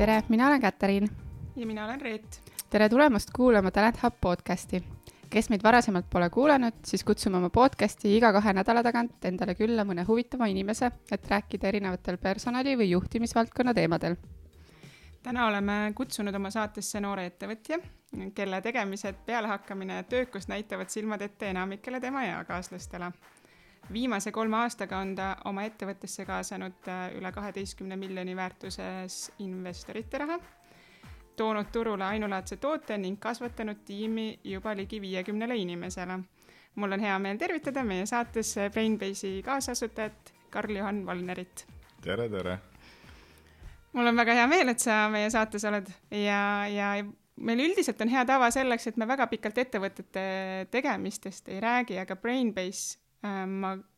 tere, mina olen Katariin. ja mina olen Reet. tere tulemast kuulama Talent Hub podcasti. kes meid varasemalt pole kuulanud, siis kutsume oma podcasti iga kahe nädala tagant endale külla mõne huvitava inimese, et rääkida erinevatel personali või juhtimisvaldkonna teemadel. täna oleme kutsunud oma saatesse noore ettevõtja, kelle tegemised, pealehakkamine ja töökus näitavad silmad ette enamikele tema eakaaslastele viimase kolme aastaga on ta oma ettevõttesse kaasanud äh, üle kaheteistkümne miljoni väärtuses investorite raha, toonud turule ainulaadse toote ning kasvatanud tiimi juba ligi viiekümnele inimesele. mul on hea meel tervitada meie saates Brainbase'i kaasasutajat Karl-Juhan Valnerit. tere, tere! mul on väga hea meel, et sa meie saates oled ja, ja meil üldiselt on hea tava selleks, et me väga pikalt ettevõtete tegemistest ei räägi, aga Brainbase Äh, 誒，唔。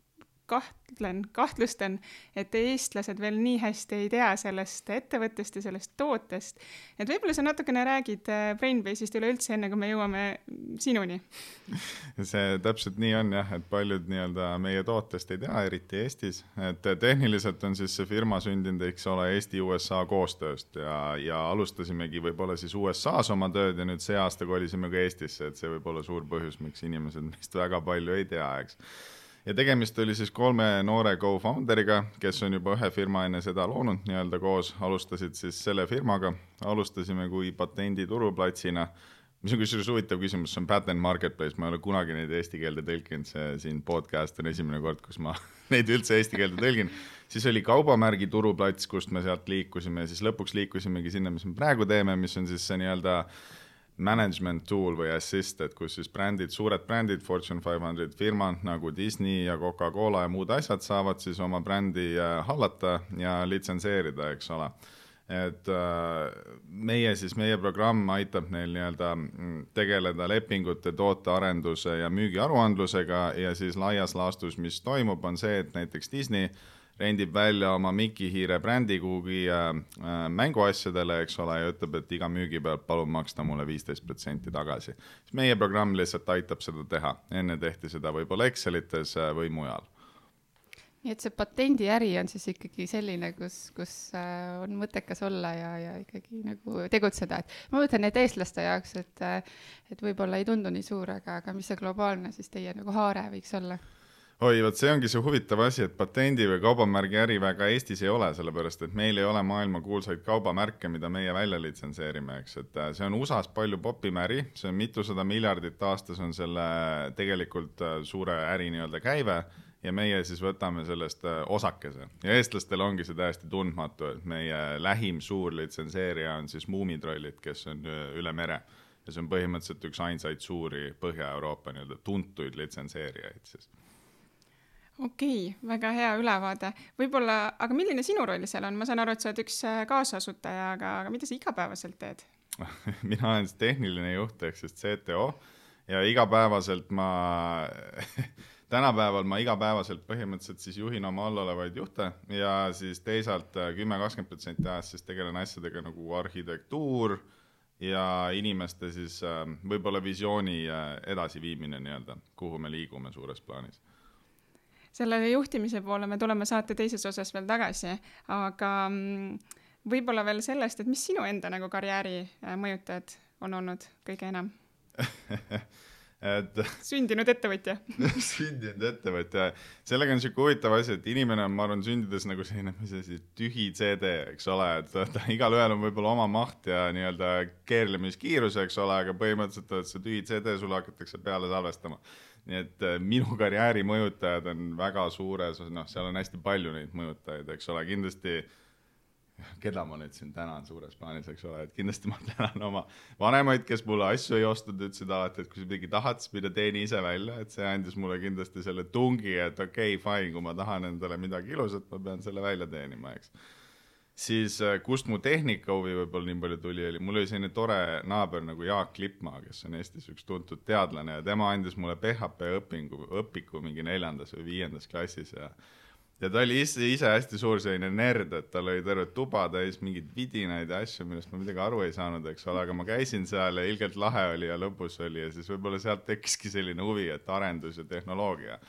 Kahtlen, kahtlustan, et eestlased veel nii hästi ei tea sellest ettevõttest ja sellest tootest. et võib-olla sa natukene räägid äh, Brainbase'ist üleüldse, enne kui me jõuame sinuni. see täpselt nii on jah, et paljud nii-öelda meie tootest ei tea, eriti Eestis, et tehniliselt on siis see firma sündinud, eks ole, Eesti-USA koostööst ja, ja alustasimegi võib-olla siis USA-s oma tööd ja nüüd see aasta kolisime ka Eestisse, et see võib olla suur põhjus, miks inimesed meist väga palju ei tea, eks ja tegemist oli siis kolme noore co-founder'iga, kes on juba ühe firma enne seda loonud nii-öelda koos, alustasid siis selle firmaga, alustasime kui patendi turuplatsina, mis on kusjuures huvitav küsimus, see on patent marketplace, ma ei ole kunagi neid eesti keelde tõlkinud, see siin podcast on esimene kord, kus ma neid üldse eesti keelde tõlgin. siis oli kaubamärgi turuplats, kust me sealt liikusime siis lõpuks liikusimegi sinna, mis me praegu teeme, mis on siis see nii-öelda äh, management tool või assist, et kus siis brändid, suured brändid, Fortune 500 firmad nagu Disney ja Coca-Cola ja muud asjad saavad siis oma brändi äh, hallata ja litsenseerida, eks ole. et äh, meie siis, meie programm aitab neil nii-öelda mm, tegeleda lepingute, tootearenduse ja müügiaruandlusega ja siis laias laastus, mis toimub, on see, et näiteks Disney rendib välja oma Mickey Hiire brändi kuhugi äh, äh, mänguasjadele, eks ole, ja ütleb, et iga müügi pealt palun maksta mulle viisteist protsenti tagasi. siis meie programm lihtsalt aitab seda teha, enne tehti seda võib-olla Excelites äh, või mujal nii et see patendiäri on siis ikkagi selline, kus, kus on mõttekas olla ja, ja ikkagi nagu tegutseda, et ma mõtlen, et eestlaste jaoks, et, et võib-olla ei tundu nii suur, aga, aga mis see globaalne siis teie nagu haare võiks olla? Oi, vot see ongi see huvitav asi, et patendi või kaubamärgi äri väga Eestis ei ole, sellepärast et meil ei ole maailmakuulsaid kaubamärke, mida meie välja litsenseerime, eks, et äh, see on USA-s palju popim äri, see on mitusada miljardit aastas on selle tegelikult äh, suure äri nii-öelda käive ja meie siis võtame sellest äh, osakese. Ja eestlastel ongi see täiesti tundmatu, et meie lähim suur litsenseerija on siis Muumitrollid, kes on üle mere. Ja see on põhimõtteliselt üks ainsaid suuri Põhja-Euroopa nii-öelda tuntuid litsenseerijaid siis okei okay,, väga hea ülevaade. võib-olla, aga milline sinu roll seal on, ma saan aru, et sa oled üks äh, kaasasutaja, aga, aga mida sa igapäevaselt teed? Mina olen tehniline juht ehk siis CTO ja igapäevaselt ma tänapäeval ma igapäevaselt põhimõtteliselt siis juhin oma all olevaid juhte ja siis teisalt äh, kümme, kakskümmend protsenti ajast siis tegelen asjadega nagu arhitektuur ja inimeste siis äh, võib-olla visiooni edasiviimine nii-öelda, kuhu me liigume suures plaanis selle juhtimise poole me tuleme saate teises osas veel tagasi, aga mm, võib-olla veel sellest, et mis sinu enda nagu karjääri äh, mõjutajad on olnud kõige enam? Et sündinud ettevõtja. Sündinud ettevõtja, sellega on niisugune huvitav asi, et inimene on, ma arvan, sündides nagu selline, mis asi, tühi CD, eks ole, et ta igalühel on võib-olla oma maht ja nii-öelda keerlemiskiirus, eks ole, aga põhimõtteliselt, et see tühi CD sulle hakatakse peale salvestama nii et äh, minu karjääri mõjutajad on väga suures, noh, seal on hästi palju neid mõjutajaid, eks ole, kindlasti keda ma nüüd siin tänan suures plaanis, eks ole, et kindlasti ma tänan oma vanemaid, kes mulle asju ei ostnud, ütlesid alati, et kui sa midagi tahad, siis mine teeni ise välja, et see andis mulle kindlasti selle tungi, et okei okay,, fine, kui ma tahan endale midagi ilusat, ma pean selle välja teenima, eks siis äh, kust mu tehnikahuvi võib-olla nii palju tuli, oli, mul oli selline tore naaber nagu Jaak Lippmaa, kes on Eestis üks tuntud teadlane ja tema andis mulle PHP õpingu, õpiku mingi neljandas või viiendas klassis ja ja ta oli ise, ise hästi suur selline nerd, et tal oli terve tuba täis mingeid vidinaid ja asju, millest ma midagi aru ei saanud, eks ole, aga ma käisin seal ja ilgelt lahe oli ja lõbus oli ja siis võib-olla sealt tekkiski selline huvi, et arendus ja tehnoloogia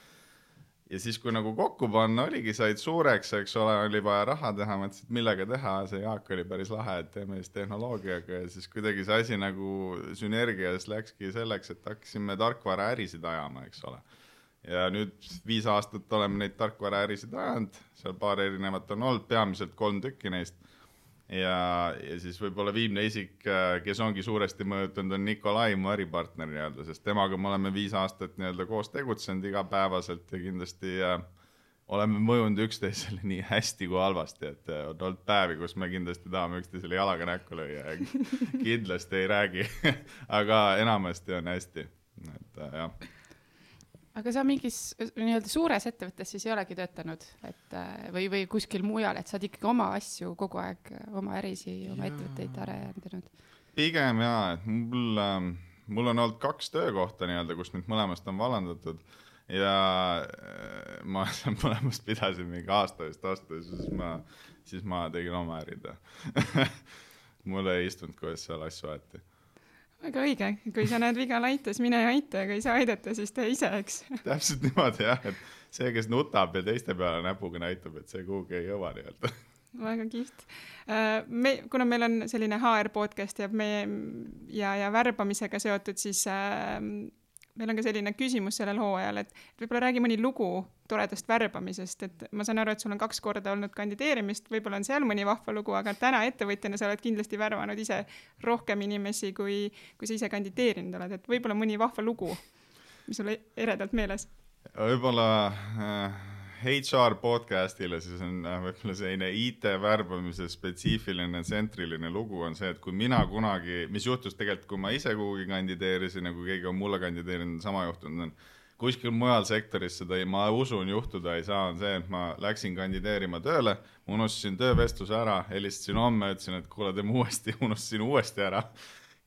ja siis, kui nagu kokku panna, oligi, said suureks, eks ole, oli vaja raha teha, mõtlesin, et millega teha, see Jaak oli päris lahe, et teeme siis tehnoloogiaga ja siis kuidagi see asi nagu sünergias läkski selleks, et hakkasime tarkvaraärisid ajama, eks ole. ja nüüd viis aastat oleme neid tarkvaraärisid ajanud, seal paar erinevat on olnud, peamiselt kolm tükki neist ja, ja siis võib-olla viimne isik, äh, kes ongi suuresti mõjutanud, on Nikolai, mu äripartner nii-öelda, sest temaga me oleme viis aastat nii-öelda koos tegutsenud igapäevaselt ja kindlasti äh, oleme mõjunud üksteisele nii hästi kui halvasti, et äh, on olnud päevi, kus me kindlasti tahame üksteisele jalaga näkku lüüa ja kindlasti ei räägi aga enamasti on hästi, et äh, jah aga sa mingis nii-öelda suures ettevõttes siis ei olegi töötanud, et äh, või, või kuskil mujal, et sa oled ikkagi oma asju kogu aeg, oma ärisi, oma ja. ettevõtteid arendanud? pigem jaa, et mul, ähm, mul on olnud kaks töökohta nii-öelda, kus nüüd mõlemast on vallandatud ja äh, ma seal mõlemast pidasin mingi aasta eest vastu ja siis ma, siis ma tegin oma ärid mul ei istunud, kuidas seal asju aeti väga õige, kui sa näed viga laites, mine aita ja kui ei saa aidata, siis tee ise, eks. täpselt niimoodi jah, et see, kes nutab ja teiste peale näpuga näitab, et see kuhugi ei jõua nii-öelda väga kihvt. Äh, me, kuna meil on selline HR podcast ja meie ja, ja värbamisega seotud, siis äh, meil on ka selline küsimus sellel hooajal, et võib-olla räägi mõni lugu toredast värbamisest, et ma saan aru, et sul on kaks korda olnud kandideerimist, võib-olla on seal mõni vahva lugu, aga täna ettevõtjana sa oled kindlasti värvanud ise rohkem inimesi, kui, kui sa ise kandideerinud oled, et võib-olla mõni vahva lugu, mis sul eredalt meeles? võib-olla äh HR podcast'ile, siis on äh, võib-olla selline IT värbamise spetsiifiline tsentriline lugu on see, et kui mina kunagi, mis juhtus tegelikult, kui ma ise kuhugi kandideerisin ja kui keegi on mulle kandideerinud, sama juhtunud on, kuskil mujal sektoris seda ei, ma usun, juhtuda ei saa, on see, et ma läksin kandideerima tööle, unustasin töövestluse ära, helistasin homme, ütlesin, et kuule, teeme uuesti, unustasin uuesti ära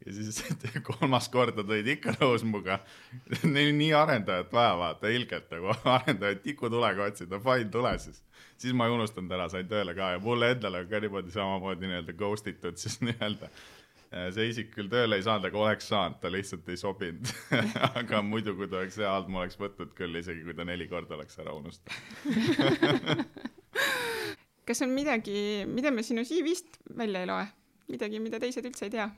ja siis kolmas kord nad olid ikka nõus muga. Neil nii arendajat vaja, vaata, ilgelt nagu arendajat tikutulega otsida, fine, tule siis. siis ma ei unustanud ära, sain tööle ka ja mulle endale on ka niimoodi samamoodi nii-öelda ghost itud siis nii-öelda. see isik küll tööle ei saanud, aga oleks saanud, ta lihtsalt ei sobinud aga muidu, kui ta oleks hea olnud, ma oleks võtnud küll, isegi kui ta neli korda oleks ära unustanud kas on midagi, mida me sinu CV-st välja ei loe? midagi, mida teised üldse ei tea?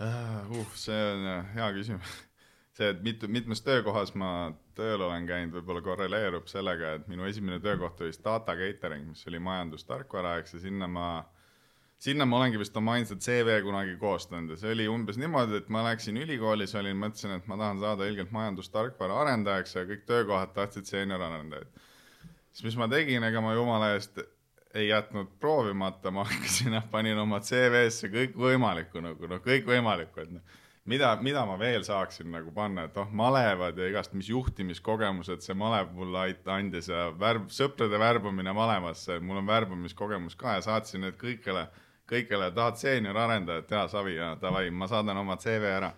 Uh,? see on äh, hea küsimus. see, et mitu, mitmes töökohas ma tööl olen käinud, võib-olla korreleerub sellega, et minu esimene töökoht oli data catering, mis oli majandustarkvara, eks, ja sinna ma, sinna ma olengi vist oma ainsat CV kunagi koostanud ja see oli umbes niimoodi, et ma läksin ülikoolis, olin, mõtlesin, et ma tahan saada ilgelt majandustarkvara arendajaks ja kõik töökohad tahtsid seenior-arendajaid. siis mis ma tegin, ega ma jumala eest ei jätnud proovimata, ma hakkasin, panin oma CV-sse kõikvõimalikku nagu noh, kõikvõimalikku, et noh, mida, mida ma veel saaksin nagu panna, et noh, malevad ja igast, mis juhtimiskogemused see malev mulle andis ja värv, sõprade värbamine malemasse, mul on värbamiskogemus ka ja saatsin need kõikjale, kõikjale, tahad seeniorarendajat, jaa, Savi, jaa, davai, ma saadan oma CV ära.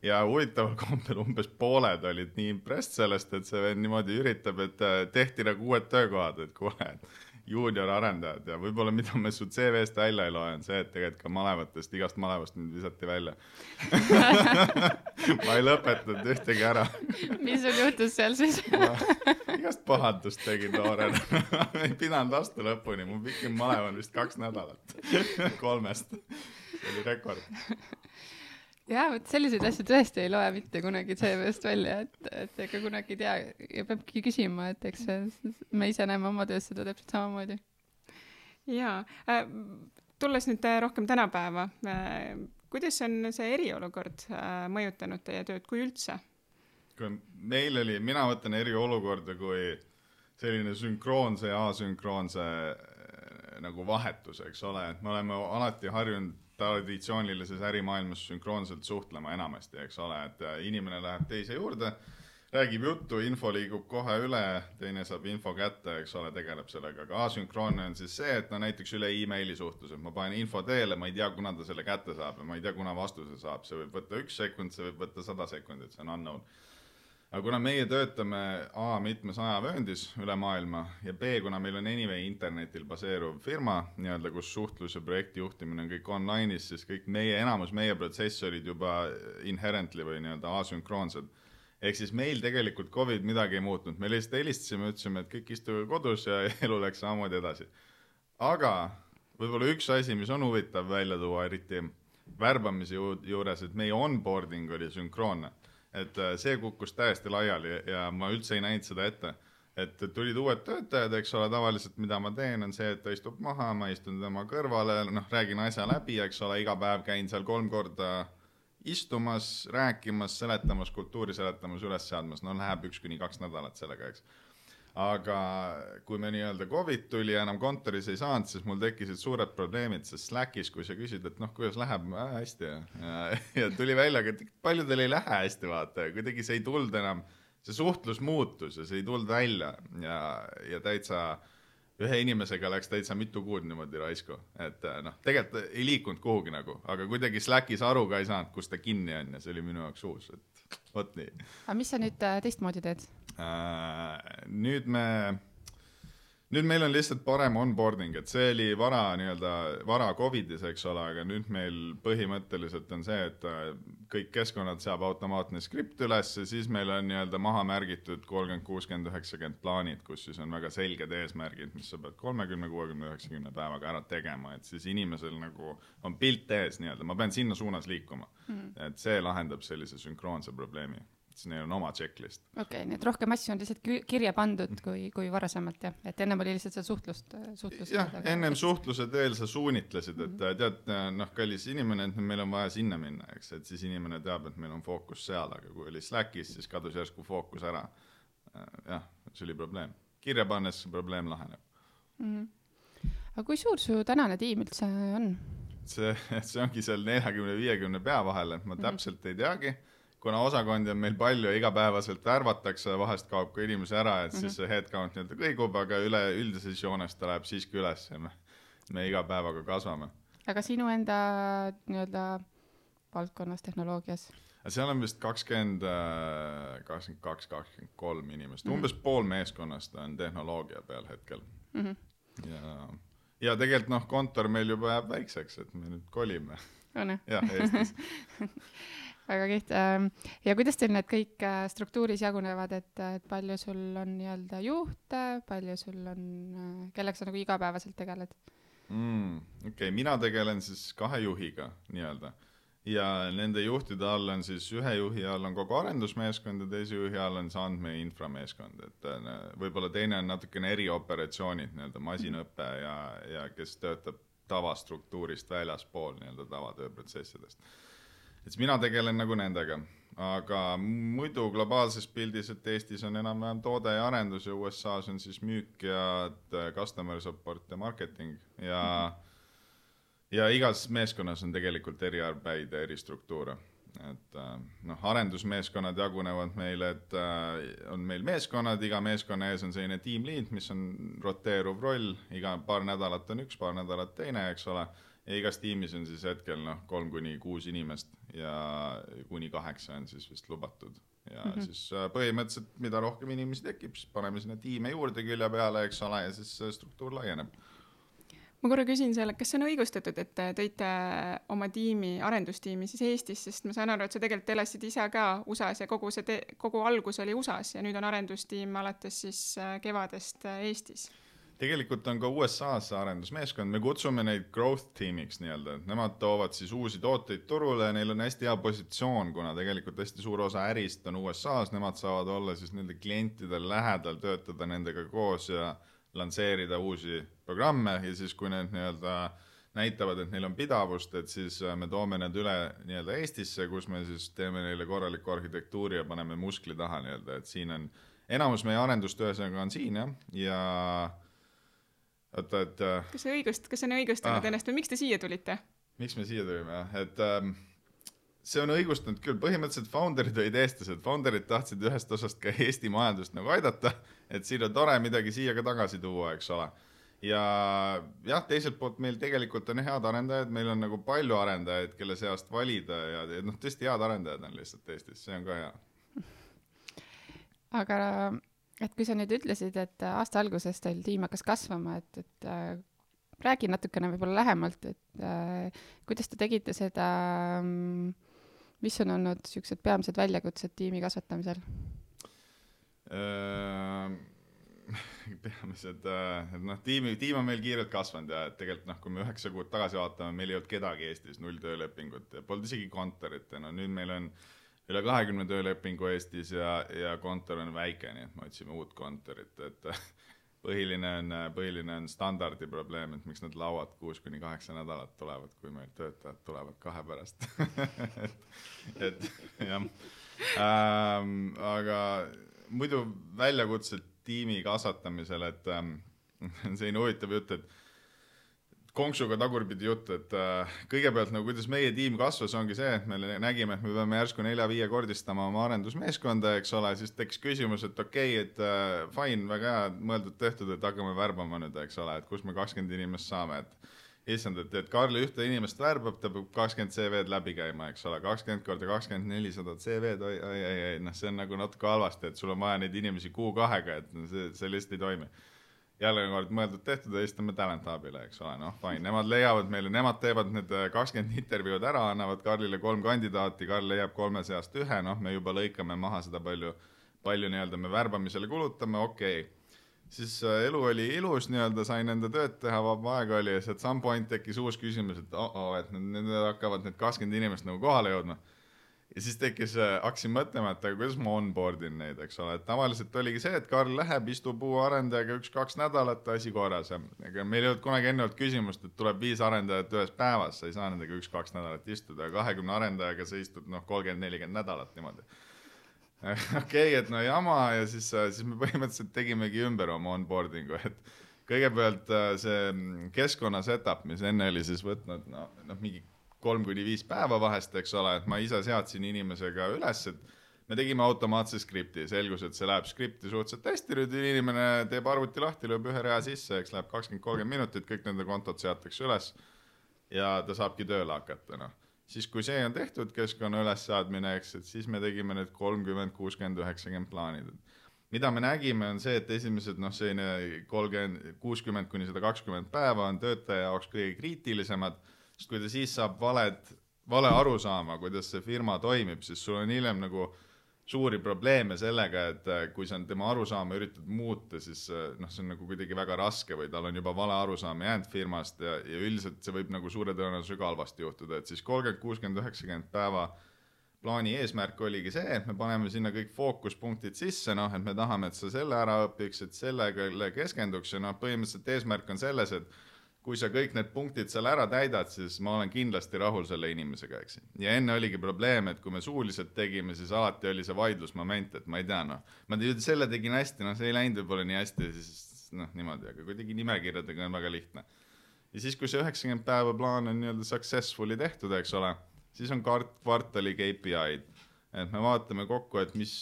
Ja huvitaval kombel umbes pooled olid nii impressed sellest, et see vend niimoodi üritab, et tehti nagu uued töökohad, et kuule, et juuniorarendajad ja võib-olla mida me su CV-st välja ei loe, on see, et tegelikult ka malevatest, igast malevast mind visati välja. Ma ei lõpetanud ühtegi ära. Mis sul juhtus seal siis? Igast pahandust tegin noorena. Ei pidanud aasta lõpuni, mu pikim malev on vist kaks nädalat. Kolmest, see oli rekord ja vot selliseid asju tõesti ei loe mitte kunagi CV-st välja, et, et ega kunagi ei tea ja peabki küsima, et eks me ise näeme oma töös seda täpselt samamoodi. ja äh,, tulles nüüd äh, rohkem tänapäeva äh,, kuidas on see eriolukord äh, mõjutanud teie tööd, kui üldse? kui meil oli, mina võtan eriolukorda kui selline sünkroonse ja asünkroonse äh, nagu vahetus, eks ole, et me oleme alati harjunud traditsioonilises ärimaailmas sünkroonselt suhtlema enamasti, eks ole, et äh, inimene läheb teise juurde, räägib juttu, info liigub kohe üle, teine saab info kätte, eks ole, tegeleb sellega, aga asünkroonne on siis see, et no näiteks üle emaili suhtlus, et ma panen info teele, ma ei tea, kuna ta selle kätte saab ja ma ei tea, kuna vastuse saab, see võib võtta üks sekund, see võib võtta sada sekundit, see on unknown aga kuna meie töötame A mitmes ajavööndis üle maailma ja B, kuna meil on anyway internetil baseeruv firma nii-öelda, kus suhtlus ja projekti juhtimine on kõik online'is, siis kõik meie, enamus meie protsessorid juba inherently või nii-öelda asünkroonsed. ehk siis meil tegelikult Covid midagi ei muutnud, me lihtsalt helistasime, ütlesime, et kõik istuge kodus ja elu läks samamoodi edasi. aga võib-olla üks asi, mis on huvitav välja tuua, eriti värbamise ju juures, et meie onboarding oli sünkroonne. Et äh, see kukkus täiesti laiali ja ma üldse ei näinud seda ette. et tulid uued töötajad, eks ole, tavaliselt mida ma teen, on see, et ta istub maha, ma istun tema kõrvale, noh, räägin asja läbi, eks ole, iga päev käin seal kolm korda istumas, rääkimas, seletamas, kultuuri seletamas, üles seadmas, no läheb üks kuni kaks nädalat sellega, eks. Aga kui me nii-öelda Covid tuli ja enam kontoris ei saanud, siis mul tekkisid suured probleemid, sest Slackis, kui sa küsid, et noh, kuidas läheb äh,, hästi ja, ja, ja tuli välja, et paljudel ei lähe hästi, vaata, kuidagi see ei tulnud enam, see suhtlus muutus ja see ei tulnud välja ja, ja täitsa ühe inimesega läks täitsa mitu kuud niimoodi raisku, et äh, noh, tegelikult ei liikunud kuhugi nagu, aga kuidagi Slackis aru ka ei saanud, kus ta kinni on ja see oli minu jaoks uus, et vot nii. aga mis sa nüüd äh, teistmoodi teed? Nüüd me nüüd meil on lihtsalt parem onboarding, et see oli vara nii-öelda, vara Covidis, eks ole, aga nüüd meil põhimõtteliselt on see, et äh, kõik keskkonnad seab automaatne skript üles, siis meil on nii-öelda maha märgitud kolmkümmend, kuuskümmend, üheksakümmend plaanid, kus siis on väga selged eesmärgid, mis sa pead kolmekümne, kuuekümne, üheksakümne päevaga ära tegema, et siis inimesel nagu on pilt ees nii-öelda, ma pean sinna suunas liikuma mm. et see lahendab sellise sünkroonse probleemi siis neil on oma checklist. okei okay,, nii et rohkem asju on lihtsalt kirja pandud kui, kui varasemalt jah, et ennem oli lihtsalt seda suhtlust, suhtlust. jah, ennem suhtluse teel sa suunitlesid, et mm -hmm. tead, noh, kallis inimene, et meil on vaja sinna minna, eks, et siis inimene teab, et meil on fookus seal, aga kui oli Slackis, siis kadus järsku fookus ära. jah, see oli probleem, kirja pannes probleem laheneb mm. -hmm. aga kui suur su tänane tiim üldse on? see, see ongi seal neljakümne, viiekümne pea vahel, et ma mhm. täpselt mm -hmm. Kuna osakondi on meil palju ja igapäevaselt värvatakse, vahest kaob ka inimesi ära, et mm -hmm. siis see headcount nii-öelda kõigub, aga üleüldises joones ta läheb siiski üles ja me, me iga päevaga kasvame. aga sinu enda nii-öelda valdkonnas, tehnoloogias? seal on vist kakskümmend, äh, kakskümmend kaks, kakskümmend kolm inimest mm, -hmm. umbes pool meeskonnast on tehnoloogia peal hetkel mm. -hmm. ja, ja tegelikult noh, kontor meil juba jääb väikseks, et me nüüd kolime. on jah? jah, Eestis väga kihvt. Ähm, ja kuidas teil need kõik äh, struktuuris jagunevad, et, et palju sul on nii-öelda juhte, palju sul on, äh, kellega sa nagu igapäevaselt tegeled mm,? okei okay,, mina tegelen siis kahe juhiga nii-öelda ja nende juhtide all on siis ühe juhi all on kogu arendusmeeskond ja teise juhi all on see andmeinframeeskond, et äh, võib-olla teine on natukene erioperatsioonid, nii-öelda masinõpe ja, ja kes töötab tavastruktuurist väljaspool nii-öelda tavatööprotsessidest et siis mina tegelen nagu nendega, aga muidu globaalses pildis, et Eestis on enam-vähem toode ja arendus ja USA-s on siis müük ja äh, customer support ja marketing ja mm -hmm. ja igas meeskonnas on tegelikult eriarbeid ja eristruktuure. Et äh, noh, arendusmeeskonnad jagunevad meil, et äh, on meil meeskonnad, iga meeskonna ees on selline lead, mis on roteeruv roll, iga paar nädalat on üks, paar nädalat teine, eks ole. Ja igas tiimis on siis hetkel noh, kolm kuni kuus inimest ja kuni kaheksa on siis vist lubatud. ja mm -hmm. siis äh, põhimõtteliselt, mida rohkem inimesi tekib, siis paneme sinna tiime juurde külje peale, eks ole, ja siis struktuur laieneb ma korra küsin selle, kas see on õigustatud, et te tõite oma tiimi, arendustiimi siis Eestis, sest ma saan aru, et sa tegelikult elasid ise ka USA-s ja kogu see, kogu algus oli USA-s ja nüüd on arendustiim alates siis äh, kevadest äh, Eestis tegelikult on ka USA-s arendusmeeskond, me kutsume neid growth tiimiks nii-öelda, et nemad toovad siis uusi tooteid turule ja neil on hästi hea positsioon, kuna tegelikult hästi suur osa ärist on USA-s, nemad saavad olla siis nende klientide lähedal, töötada nendega koos ja lansseerida uusi programme. Ja siis, kui need nii-öelda näitavad, et neil on pidavust, et siis äh, me toome need üle nii-öelda Eestisse, kus me siis teeme neile korraliku arhitektuuri ja paneme muskli taha nii-öelda, et siin on, enamus meie arendust ühesõnaga on siin jah, ja oota, et äh, kas see õigust, kas see on õigustanud ah. ennast või miks te siia tulite? miks me siia tulime, et ähm, see on õigustanud küll, põhimõtteliselt founder'id olid eestlased, founder'id tahtsid ühest osast ka Eesti majandust nagu aidata, et siin on tore midagi siia ka tagasi tuua, eks ole. ja jah, teiselt poolt meil tegelikult on head arendajad, meil on nagu palju arendajaid, kelle seast valida ja noh, tõesti head arendajad on lihtsalt Eestis, see on ka hea. aga et kui sa nüüd ütlesid, et aasta alguses teil tiim hakkas kasvama, et, et äh, räägi natukene võib-olla lähemalt, et äh, kuidas te tegite seda ähm, mis on olnud niisugused peamised väljakutsed tiimi kasvatamisel? Ehm, peamised, äh, et noh, tiimi, tiim on meil kiirelt kasvanud ja tegelikult noh, kui me üheksa kuud tagasi vaatame, meil ei olnud kedagi Eestis, null töölepingut polnud isegi kontorit ja no nüüd meil on üle kahekümne töölepingu Eestis ja, ja kontor on väike, nii et me otsime uut kontorit, et põhiline on, põhiline on standardi probleem, et miks need lauad kuus kuni kaheksa nädalat tulevad, kui meil töötajad tulevad kahe pärast. Et, et jah. Ähm,, aga muidu väljakutsed tiimi kasvatamisel, et ähm, selline huvitav jutt, et konksuga tagurpidi jutt, et äh, kõigepealt nagu kuidas meie tiim kasvas, ongi see, et me nägime, et me peame järsku nelja-viiekordistama oma arendusmeeskonda, eks ole, siis tekkis küsimus, et okei okay,, et äh, fine, väga hea, mõeldud-tehtud, et hakkame värbama nüüd, eks ole, et kust me kakskümmend inimest saame, et issand, et, et Karl ühte inimest värbab, ta peab kakskümmend CV-d läbi käima, eks ole, kakskümmend korda kakskümmend nelisada CV-d, oi, oi, oi, oi, noh, see on nagu natuke halvasti, et sul on vaja neid inimesi kuu-kahega, et see, see lihtsalt ei toimi. Jälle kord mõeldud-tehtud, helistame Talent Hubile, eks ole, noh, fine, nemad leiavad meile, nemad teevad need äh, kakskümmend intervjuud ära, annavad Karlile kolm kandidaati, Karl leiab kolme seast ühe, noh, me juba lõikame maha seda palju, palju nii-öelda me värbamisele kulutame, okei. Okay siis äh, elu oli ilus, nii-öelda sain enda tööd teha, vaba aega oli ja at some point tekkis uus küsimus, et oh-oh, et nüüd hakkavad need kakskümmend inimest nagu kohale jõudma. Ja siis tekkis, äh, hakkasin mõtlema, et aga kuidas ma onboard in neid, eks ole, et tavaliselt oligi see, et Karl läheb, istub uue arendajaga üks-kaks nädalat, asi korras. Ega meil ei olnud kunagi enne olnud küsimust, et tuleb viis arendajat ühes päevas, sa ei saa nendega üks-kaks nädalat istuda, kahekümne arendajaga sa istud noh, kolmkümmend, nelikümmend nädalat niimoodi. Okei okay,, et no jama. Ja siis, äh, siis me põhimõtteliselt tegimegi ümber oma onboarding'u, et kõigepealt äh, see keskkonna setup, mis enne oli siis võtnud no, noh, mingi kolm kuni viis päeva vahest, eks ole, et ma ise seadsin inimesega üles, et me tegime automaatse skripti, selgus, et see läheb skripti suhteliselt hästi, nüüd inimene teeb arvuti lahti, lööb ühe rea sisse, eks läheb kakskümmend, kolmkümmend minutit, kõik nende kontod seatakse üles ja ta saabki tööle hakata, noh. Siis kui see on tehtud, keskkonna ülesseadmine, eks, et siis me tegime need kolmkümmend, kuuskümmend, üheksakümmend plaanid. mida me nägime, on see, et esimesed noh, selline kolmkümmend, kuuskümmend kuni sada kakskümmend päeva on töötaja jaoks kõige kriitilisemad, sest kui ta siis saab valed, vale arusaama, kuidas see firma toimib, siis sul on hiljem nagu suuri probleeme sellega, et äh, kui sa tema arusaama üritad muuta, siis äh, noh, see on nagu kuidagi väga raske või tal on juba vale arusaam jäänud firmast ja, ja üldiselt see võib nagu suure tõenäosusega halvasti juhtuda, et siis kolmkümmend, kuuskümmend, üheksakümmend päeva plaani eesmärk oligi see, et me paneme sinna kõik fookuspunktid sisse, noh, et me tahame, et sa selle ära õpiks, et sellega keskenduks ja noh, põhimõtteliselt eesmärk on selles, et kui sa kõik need punktid seal ära täidad, siis ma olen kindlasti rahul selle inimesega, eks. ja enne oligi probleem, et kui me suuliselt tegime, siis alati oli see vaidlusmoment, et ma ei tea, noh, ma selle tegin hästi, noh, see ei läinud võib-olla nii hästi, siis noh, niimoodi, aga kuidagi nimekirjadega on väga lihtne. ja siis, kui see üheksakümmend päeva plaan on nii-öelda successfully tehtud, eks ole, siis on kart-, kvartali KPI-d et me vaatame kokku, et mis,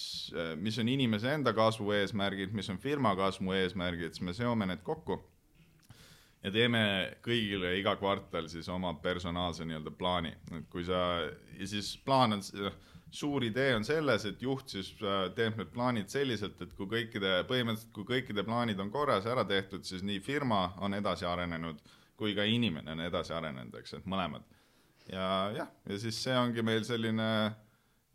mis on inimese enda kasvu eesmärgid, mis on firma kasvu eesmärgid, siis me seome need kokku ja teeme kõigile iga kvartal siis oma personaalse nii-öelda plaani, et kui sa, ja siis plaan on, suur idee on selles, et juht siis äh, teeb need plaanid selliselt, et kui kõikide, põhimõtteliselt kui kõikide plaanid on korras ära tehtud, siis nii firma on edasi arenenud kui ka inimene on edasi arenenud, eks, et mõlemad. ja jah, ja siis see ongi meil selline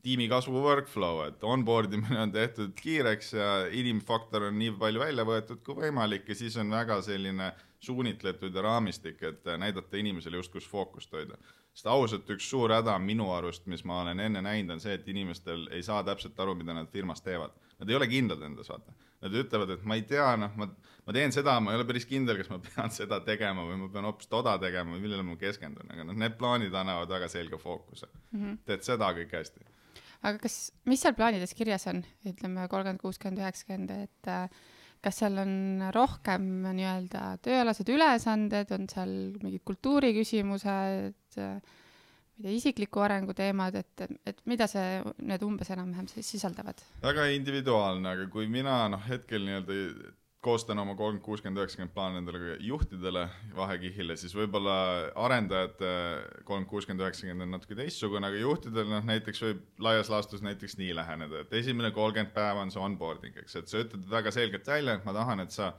tiimi kasvu workflow, et onboard imine on tehtud kiireks ja inimfaktor on nii palju välja võetud kui võimalik ja siis on väga selline suunitletud ja raamistik, et näidata inimesele just, kus fookust hoida. sest ausalt, üks suur häda minu arust, mis ma olen enne näinud, on see, et inimestel ei saa täpselt aru, mida nad firmas teevad. Nad ei ole kindlad endas, vaata. Nad ütlevad, et ma ei tea, noh, ma, ma teen seda, ma ei ole päris kindel, kas ma pean seda tegema või ma pean hoopis toda tegema või millele ma keskendun, aga noh, need plaanid annavad väga selge fookuse mm. -hmm. teed seda kõik hästi aga kas, mis seal plaanides kirjas on, ütleme kolmkümmend, kuuskümmend, üheksakümmend, et äh, kas seal on rohkem nii-öelda tööalased ülesanded, on seal mingid kultuuriküsimused, ma ei tea, isikliku arengu teemad, et, et mida see, need umbes enam-vähem siis sisaldavad? väga individuaalne, aga kui mina noh, hetkel nii-öelda koostan oma kolmkümmend, kuuskümmend, üheksakümmend plaani nendele juhtidele vahekihile, siis võib-olla arendajate kolmkümmend, kuuskümmend, üheksakümmend on natuke teistsugune, aga juhtidel noh, näiteks võib laias laastus näiteks nii läheneda, et esimene kolmkümmend päeva on see onboarding, eks, et sa ütled väga selgelt välja, et ma tahan, et sa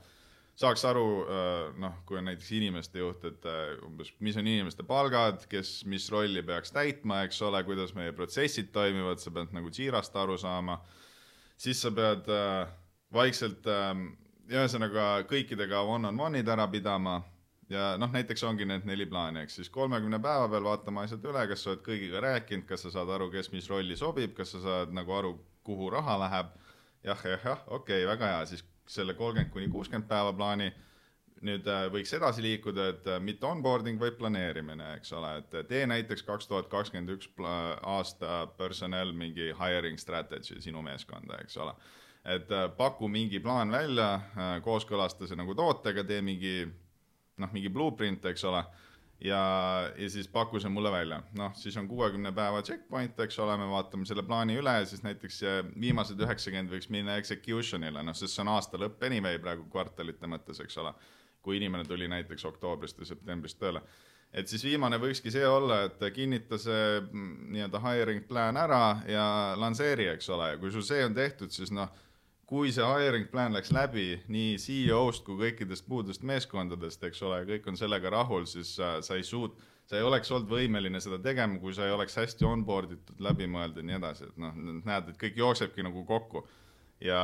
saaks aru äh, noh, kui on näiteks inimeste juht, et äh, umbes, mis on inimeste palgad, kes mis rolli peaks täitma, eks ole, kuidas meie protsessid toimivad, sa pead nagu Jirast aru saama, siis sa pead äh, vaikselt äh, ühesõnaga kõikidega one-on-one'id ära pidama ja noh, näiteks ongi need neli plaani, eks siis kolmekümne päeva peal vaatame asjad üle, kas sa oled kõigiga rääkinud, kas sa saad aru, kes mis rolli sobib, kas sa saad nagu aru, kuhu raha läheb ja,. jah, jah, jah, okei okay,, väga hea, siis selle kolmkümmend kuni kuuskümmend päeva plaani nüüd äh, võiks edasi liikuda, et äh, mitte onboarding, vaid planeerimine, eks ole, et tee näiteks kaks tuhat kakskümmend üks aasta personnel mingi hiring strategy sinu meeskonda, eks ole. Et äh, paku mingi plaan välja, kooskõlasta see nagu tootega, tee mingi noh, mingi blueprint, eks ole, ja, ja siis pakku see mulle välja. noh, siis on kuuekümne päeva checkpoint, eks ole, me vaatame selle plaani üle ja siis näiteks viimased üheksakümmend võiks minna execution'ile, noh, sest see on aasta lõpp anyway praegu kvartalite mõttes, eks ole. kui inimene tuli näiteks oktoobrist või septembrist tööle et siis viimane võikski see olla, et kinnita see mm, nii-öelda hiring plan ära ja lansseeri, eks ole, ja kui sul see on tehtud, siis noh kui see hiring plan läks läbi nii CEO-st kui kõikidest muudest meeskondadest, eks ole, kõik on sellega rahul, siis sa, sa ei suut-, sa ei oleks olnud võimeline seda tegema, kui sa ei oleks hästi onboard itud, läbi mõeldud ja nii edasi, et noh, näed, et kõik jooksebki nagu kokku. ja,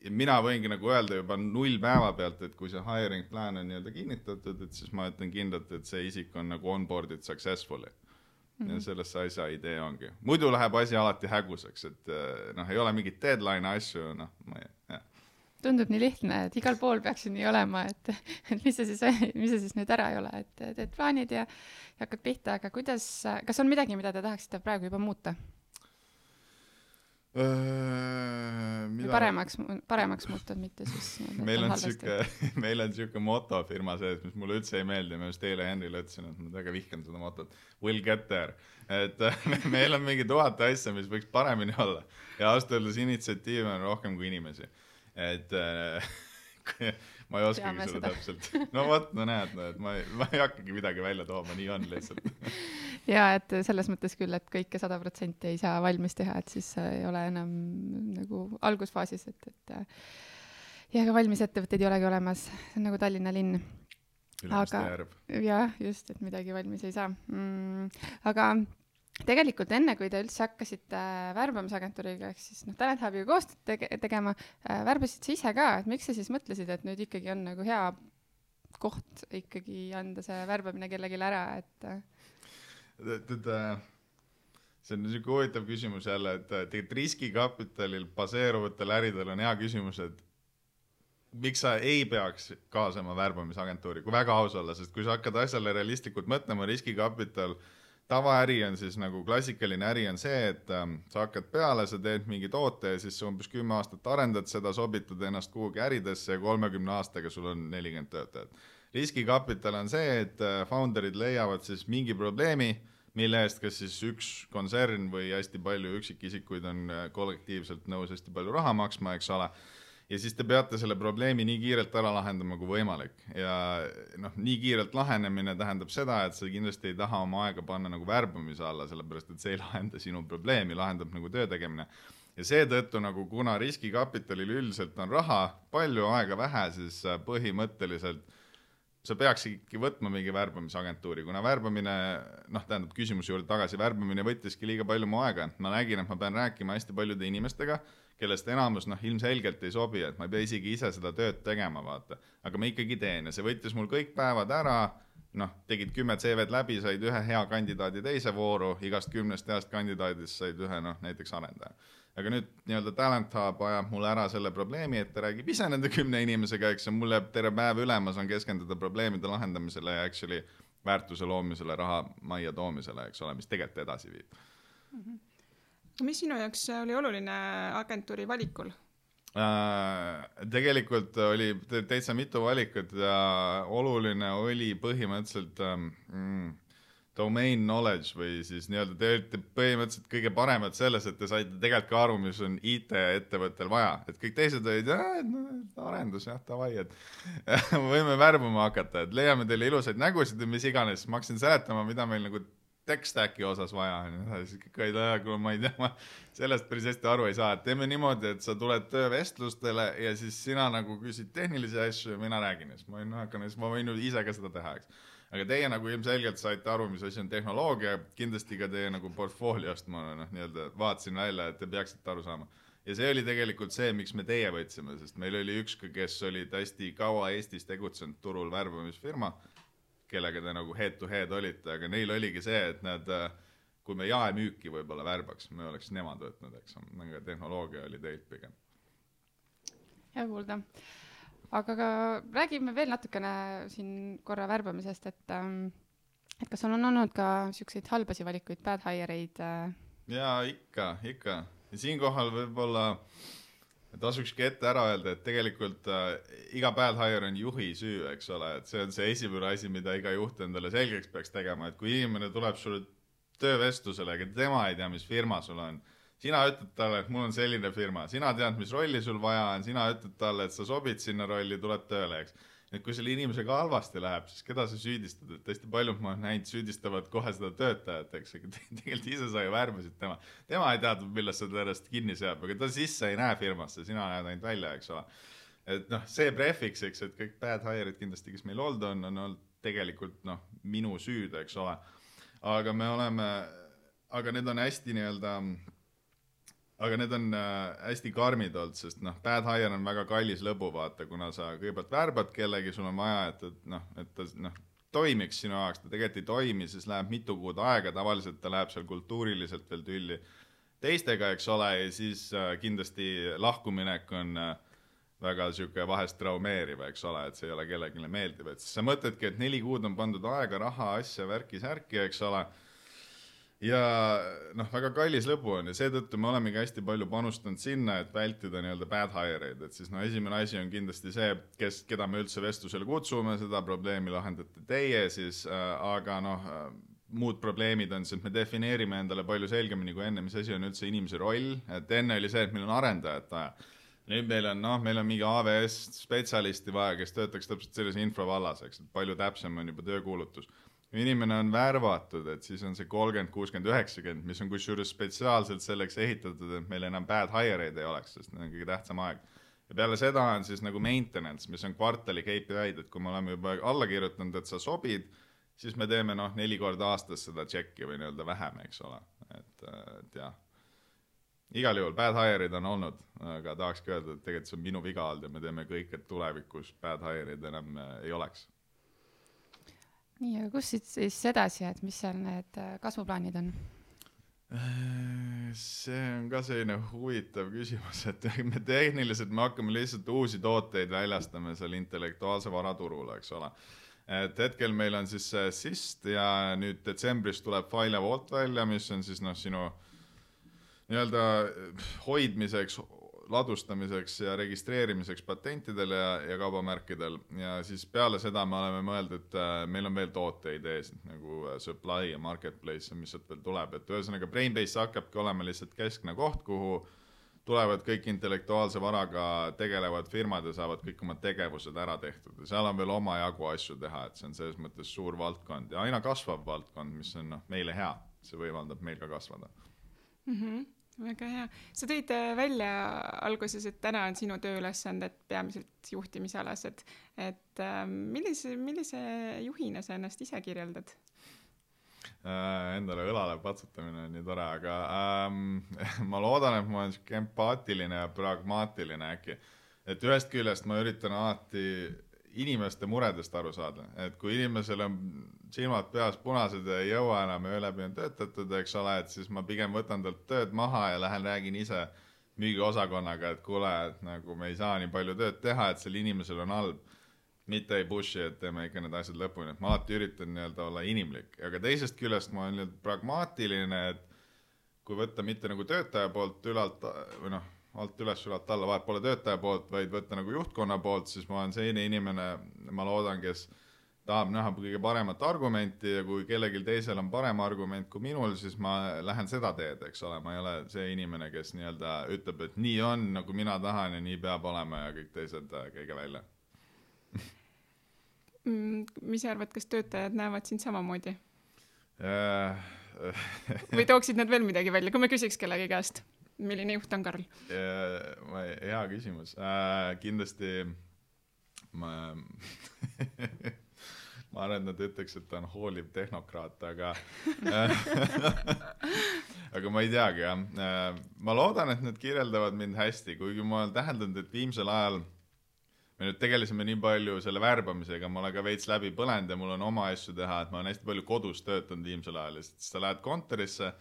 ja mina võingi nagu öelda juba null päeva pealt, et kui see hiring plan on nii-öelda kinnitatud, et siis ma ütlen kindlalt, et see isik on nagu onboard'id successfully. Ja selles see asja idee ongi. muidu läheb asi alati häguseks, et eh, noh, ei ole mingit deadline'i asju, noh, ma ei, jah tundub nii lihtne, et igal pool peaks ju nii olema, et, et mis see siis, mis see siis nüüd ära ei ole, et teed plaanid ja, ja hakkad pihta, aga kuidas, kas on midagi, mida te tahaksite praegu juba muuta? Mida... paremaks, paremaks muutud, mitte siis meil on sihuke, meil on sihuke moto firma sees, mis mulle üldse ei meeldi, ma just eile Henrile ütlesin, et ma väga vihkan seda motot. Will get there, et meil on mingi tuhat asja, mis võiks paremini olla. Ja ausalt öeldes initsiatiive on rohkem kui inimesi, et ma ei oskagi seda. täpselt. no vot, no näed, no et ma ei, ma ei hakkagi midagi välja tooma, nii on lihtsalt ja et selles mõttes küll, et kõike sada protsenti ei saa valmis teha, et siis ei ole enam nagu algusfaasis, et, et ja ka valmis ettevõtteid ei olegi olemas, see on nagu Tallinna linn. aga jah, just, et midagi valmis ei saa mm,. aga tegelikult enne, kui te üldse hakkasite äh, värbamisagentuuriga ehk siis noh, Talent Hubiga koostööd tege tegema äh,, värbasid sa ise ka, et miks sa siis mõtlesid, et nüüd ikkagi on nagu hea koht ikkagi anda see värbamine kellelegi ära, et äh...? Tead see on niisugune huvitav küsimus jälle, et tegelikult riskikapitalil baseeruvatel äridel on hea küsimus, et miks sa ei peaks kaasama värbamisagentuuri, kui väga aus olla, sest kui sa hakkad asjale realistlikult mõtlema, riskikapital tavaäri on siis nagu klassikaline äri on see, et ähm, sa hakkad peale, sa teed mingi toote ja siis sa umbes kümme aastat arendad seda, sobitad ennast kuhugi äridesse ja kolmekümne aastaga sul on nelikümmend töötajat. Riskikapital on see, et äh, founder'id leiavad siis mingi probleemi, mille eest kas siis üks kontsern või hästi palju üksikisikuid on äh, kollektiivselt nõus hästi palju raha maksma, eks ole ja siis te peate selle probleemi nii kiirelt ära lahendama kui võimalik ja noh, nii kiirelt lahenemine tähendab seda, et sa kindlasti ei taha oma aega panna nagu värbamise alla, sellepärast et see ei lahenda sinu probleemi, lahendab nagu töö tegemine. ja seetõttu nagu, kuna riskikapitalil üldiselt on raha palju, aega vähe, siis äh, põhimõtteliselt sa peaks ikkagi võtma mingi värbamisagentuuri, kuna värbamine, noh, tähendab küsimuse juurde tagasi, värbamine võttiski liiga palju mu aega, ma nägin, et ma pean rääkima hästi paljude inimestega kellest enamus noh, ilmselgelt ei sobi, et ma ei pea isegi ise seda tööd tegema, vaata. aga ma ikkagi teen ja see võttis mul kõik päevad ära, noh, tegid kümme CV-d läbi, said ühe hea kandidaadi teise vooru, igast kümnest heast kandidaadist said ühe noh, näiteks arendaja. Aga nüüd nii-öelda Talent Hub ajab mulle ära selle probleemi, et ta räägib ise nende kümne inimesega, eks, ja mul jääb terve päev üle, ma saan keskenduda probleemide lahendamisele ja actually väärtuse loomisele, raha majja toomisele, eks ole, mis tegelikult edasi viib mm. -hmm mis sinu jaoks oli oluline agentuuri valikul? Äh, tegelikult oli täitsa mitu valikut ja oluline oli põhimõtteliselt ähm, mm, domain knowledge või siis nii-öelda te olite põhimõtteliselt kõige paremad selles, et te saite tegelikult ka aru, mis on IT-ettevõttel vaja, et kõik teised olid, no arendus jah, davai, et võime värbama hakata, et leiame teile ilusaid nägusid või mis iganes, ma hakkasin seletama, mida meil nagu tech stack'i osas vaja on. Ja siis kõik olid, kuule ma ei tea, ma sellest päris hästi aru ei saa, et teeme niimoodi, et sa tuled töövestlustele ja siis sina nagu küsid tehnilisi asju ja mina räägin. Ja siis ma võin, hakkan, siis ma võin ise ka seda teha, eks. Aga teie nagu ilmselgelt saite aru, mis asi on tehnoloogia, kindlasti ka teie nagu portfooliost ma noh, nii-öelda vaatasin välja, et te peaksite aru saama ja see oli tegelikult see, miks me teie võtsime, sest meil oli üks, kes olid hästi kaua Eestis tegutsenud turul värbamisfirma, kellega te nagu head to head olite, aga neil oligi see, et nad, kui me jaemüüki võib-olla värbaks, me oleks nemad võtnud, eks, aga tehnoloogia oli teilt pigem. hea kuulda. Aga ka räägime veel natukene siin korra värbamisest, et ähm, et kas sul on olnud ka niisuguseid halbasid valikuid, bad hire eid äh...? jaa, ikka, ikka. Ja siinkohal võib-olla tasukski ette ära öelda, et tegelikult äh, iga bad hire on juhi süü, eks ole, et see on see esimene asi, mida iga juht endale selgeks peaks tegema, et kui inimene tuleb sulle töövestlusele, aga tema ei tea, mis firma sul on, sina ütled talle, et mul on selline firma, sina tead, mis rolli sul vaja on, sina ütled talle, et sa sobid sinna rolli, tuleb tööle, eks. Et kui selle inimesega halvasti läheb, siis keda sa süüdistad, et hästi paljud ma olen näinud, süüdistavad kohe seda töötajat, eks, aga tegelikult ise sa ju värbasid tema. tema ei teadnud, millest sa sellest kinni seab, aga ta sisse ei näe firmasse, sina näed ainult välja, eks ole. et noh, see prefiks, eks, et kõik bad hire'id kindlasti, kes meil olnud on, on olnud tegelikult noh, minu süüd, eks ole. aga me oleme, aga need on hästi nii-öelda aga need on äh, hästi karmid olnud, sest noh, bad hire on väga kallis lõbu, vaata, kuna sa kõigepealt värbad kellegi, sul on vaja, et, et noh, et ta noh, toimiks sinu jaoks, ta tegelikult ei toimi, siis läheb mitu kuud aega, tavaliselt ta läheb seal kultuuriliselt veel tülli teistega, eks ole, ja siis äh, kindlasti lahkuminek on äh, väga niisugune vahest traumeeriv, eks ole, et see ei ole kellelegi meeldiv, et siis sa mõtledki, et neli kuud on pandud aega, raha, asja, värki-särki, eks ole ja noh, väga kallis lõbu on ja seetõttu me olemegi hästi palju panustanud sinna, et vältida nii-öelda bad hire eid, et siis no esimene asi on kindlasti see, kes, keda me üldse vestlusele kutsume, seda probleemi lahendate teie siis äh,, aga noh äh,, muud probleemid on siis, et me defineerime endale palju selgemini kui enne, mis asi on üldse inimese roll, et enne oli see, et meil on arendajat vaja. Nüüd meil on, noh, meil on mingi AWS spetsialisti vaja, kes töötaks täpselt selles infovallas, eks, palju täpsem on juba töökuulutus inimene on värvatud, et siis on see kolmkümmend, kuuskümmend, üheksakümmend, mis on kusjuures spetsiaalselt selleks ehitatud, et meil enam bad hire eid ei oleks, sest need on kõige tähtsam aeg. ja peale seda on siis nagu maintenance, mis on kvartali KPI-d, et kui me oleme juba alla kirjutanud, et sa sobid, siis me teeme noh, neli korda aastas seda tšekki või nii-öelda vähem, eks ole, et, et jah. igal juhul bad hire'id on olnud, aga tahakski öelda, et tegelikult see on minu viga olnud ja me teeme kõik, et tulevikus bad hire'id enam ei oleks nii, aga kus siit siis edasi, et mis seal need äh, kasvuplaanid on? see on ka selline huvitav küsimus, et me tehniliselt, me hakkame lihtsalt uusi tooteid väljastama seal intellektuaalse vara turul, eks ole. et hetkel meil on siis see SIST ja nüüd detsembris tuleb File Vault välja, mis on siis noh, sinu nii-öelda hoidmiseks ladustamiseks ja registreerimiseks patentidel ja, ja kaubamärkidel. Ja siis peale seda me oleme mõelnud, et äh, meil on veel tooteid ees nagu äh, supply ja marketplace, mis sealt veel tuleb, et ühesõnaga Brainbase hakkabki olema lihtsalt keskne koht, kuhu tulevad kõik intellektuaalse varaga tegelevad firmad ja saavad kõik oma tegevused ära tehtud. Ja seal on veel omajagu asju teha, et see on selles mõttes suur valdkond ja aina kasvav valdkond, mis on noh, meile hea, see võimaldab meil ka kasvada. Mm. -hmm väga hea, sa tõid äh, välja alguses, et täna on sinu tööülesanded peamiselt juhtimisalased, et äh, millise, millise juhina sa ennast ise kirjeldad äh,? Endale õlale patsutamine on nii tore, aga ähm, ma loodan, et ma olen sihuke empaatiline ja pragmaatiline äkki. et ühest küljest ma üritan alati inimeste muredest aru saada, et kui inimesel on silmad peas punased ja ei jõua enam öö läbi on töötatud, eks ole, et siis ma pigem võtan talt tööd maha ja lähen räägin ise müügiosakonnaga, et kuule, et nagu me ei saa nii palju tööd teha, et sel inimesel on halb. mitte ei push'i, et teeme ikka need asjad lõpuni, et ma alati üritan nii-öelda olla inimlik, aga teisest küljest ma olen nii-öelda pragmaatiline, et kui võtta mitte nagu töötaja poolt ülalt või noh alt üles, ülalt alla, vahet pole töötaja poolt, vaid võtta nagu juhtkonna poolt, siis ma olen selline inimene, ma loodan, kes tahab näha kõige paremat argumenti ja kui kellelgi teisel on parem argument kui minul, siis ma lähen seda teed, eks ole, ma ei ole see inimene, kes nii-öelda ütleb, et nii on, nagu mina tahan ja nii peab olema ja kõik teised äh, käige välja. Mm, mis sa arvad, kas töötajad näevad sind samamoodi? Äh, või tooksid nad veel midagi välja, kui me küsiks kellegi käest, milline juht on Karl? hea küsimus äh,, kindlasti ma ma arvan, et nad ütleks, et ta on hooliv tehnokraat, aga aga ma ei teagi jah. Äh, ma loodan, et need kirjeldavad mind hästi, kuigi ma olen täheldanud, et viimsel ajal me nüüd tegelesime nii palju selle värbamisega, ma olen ka veits läbi põlenud ja mul on oma asju teha, et ma olen hästi palju kodus töötanud viimsel ajal ja siis sa lähed kontorisse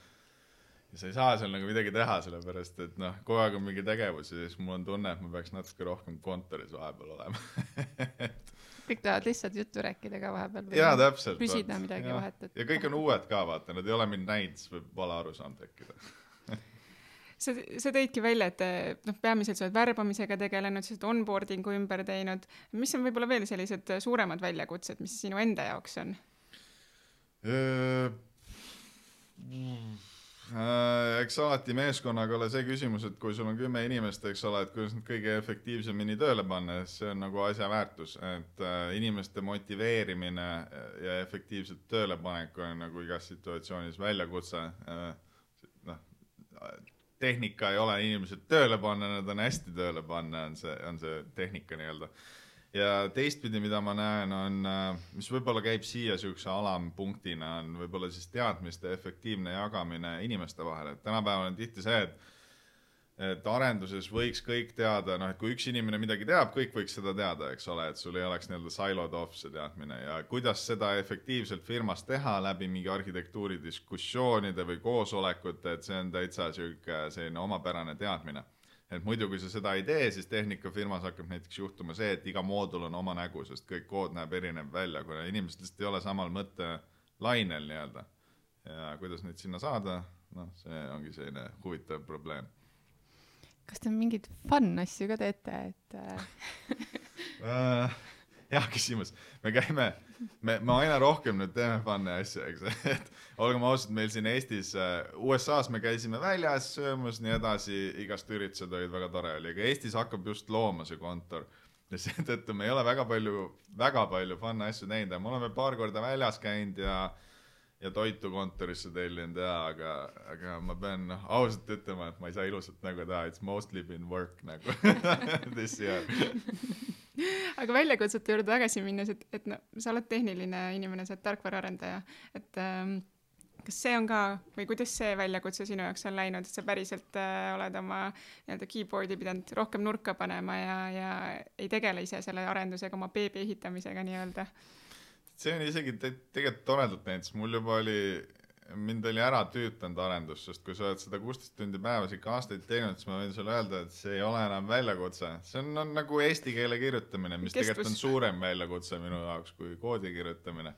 ja sa ei saa seal nagu midagi teha, sellepärast et noh, kogu aeg on mingi tegevus ja siis mul on tunne, et ma peaks natuke rohkem kontoris vahepeal olema kõik tahavad lihtsalt juttu rääkida ka vahepeal. jaa, täpselt. küsida midagi vahetut. ja kõik on uued ka, vaata, nad ei ole mind näinud, siis võib vale arusaam tekkida sa, sa tõidki välja, et noh, peamiselt sa oled värbamisega tegelenud, sa oled onboarding'u ümber teinud. mis on võib-olla veel sellised suuremad väljakutsed, mis sinu enda jaoks on? Eks alati meeskonnaga ole see küsimus, et kui sul on kümme inimest, eks ole, et kuidas nad kõige efektiivsemini tööle panna, see on nagu asja väärtus, et äh, inimeste motiveerimine ja efektiivselt töölepanek on nagu igas situatsioonis väljakutse äh,. noh tehnika ei ole inimesed tööle panna, nad on hästi tööle panna, on see, on see tehnika nii-öelda. Ja teistpidi, mida ma näen, on, äh, mis võib-olla käib siia niisuguse alampunktina, on võib-olla siis teadmiste efektiivne jagamine inimeste vahel, et tänapäeval on tihti see, et et arenduses võiks kõik teada, noh, et kui üks inimene midagi teab, kõik võiks seda teada, eks ole, et sul ei oleks nii-öelda siloed off see teadmine ja kuidas seda efektiivselt firmas teha läbi mingi arhitektuuri diskussioonide või koosolekute, et see on täitsa sihuke selline omapärane teadmine. Et muidu, kui sa seda ei tee, siis tehnikafirmas hakkab näiteks juhtuma see, et iga moodul on oma nägu, sest kõik kood näeb erinev välja, kuna inimesed lihtsalt ei ole samal mõttelainel nii-öelda. ja kuidas neid sinna saada, noh, see ongi selline huvitav probleem kas te mingeid fun asju ka teete, et uh,? hea küsimus, me käime, me, me aina rohkem nüüd teeme fun'e asju, eks, et olgem ausad, meil siin Eestis uh,, USA-s me käisime väljas söömas, nii edasi, igast üritused olid väga tore oli, aga Eestis hakkab just looma see kontor. Ja seetõttu me ei ole väga palju, väga palju fun asju teinud ja me oleme paar korda väljas käinud ja ja toitu kontorisse tellinud ja, aga, aga ma pean noh, ausalt ütlema, et ma ei saa ilusat nägu teha, it's mostly been work nagu. This year aga väljakutsete juurde tagasi minnes, et, et no sa oled tehniline inimene, sa oled tarkvaraarendaja, et ähm, kas see on ka või kuidas see väljakutse sinu jaoks on läinud, et sa päriselt äh, oled oma nii-öelda keyboard'i pidanud rohkem nurka panema ja, ja ei tegele ise selle arendusega, oma beebi ehitamisega nii-öelda? see on isegi te tegelikult toredalt läinud, sest mul juba oli, mind oli ära tüütanud arendus, sest kui sa oled seda kuusteist tundi päevas ikka aastaid teinud, siis ma võin sulle öelda, et see ei ole enam väljakutse. see on, on nagu eesti keele kirjutamine, mis Kestvus. tegelikult on suurem väljakutse minu jaoks kui koodi kirjutamine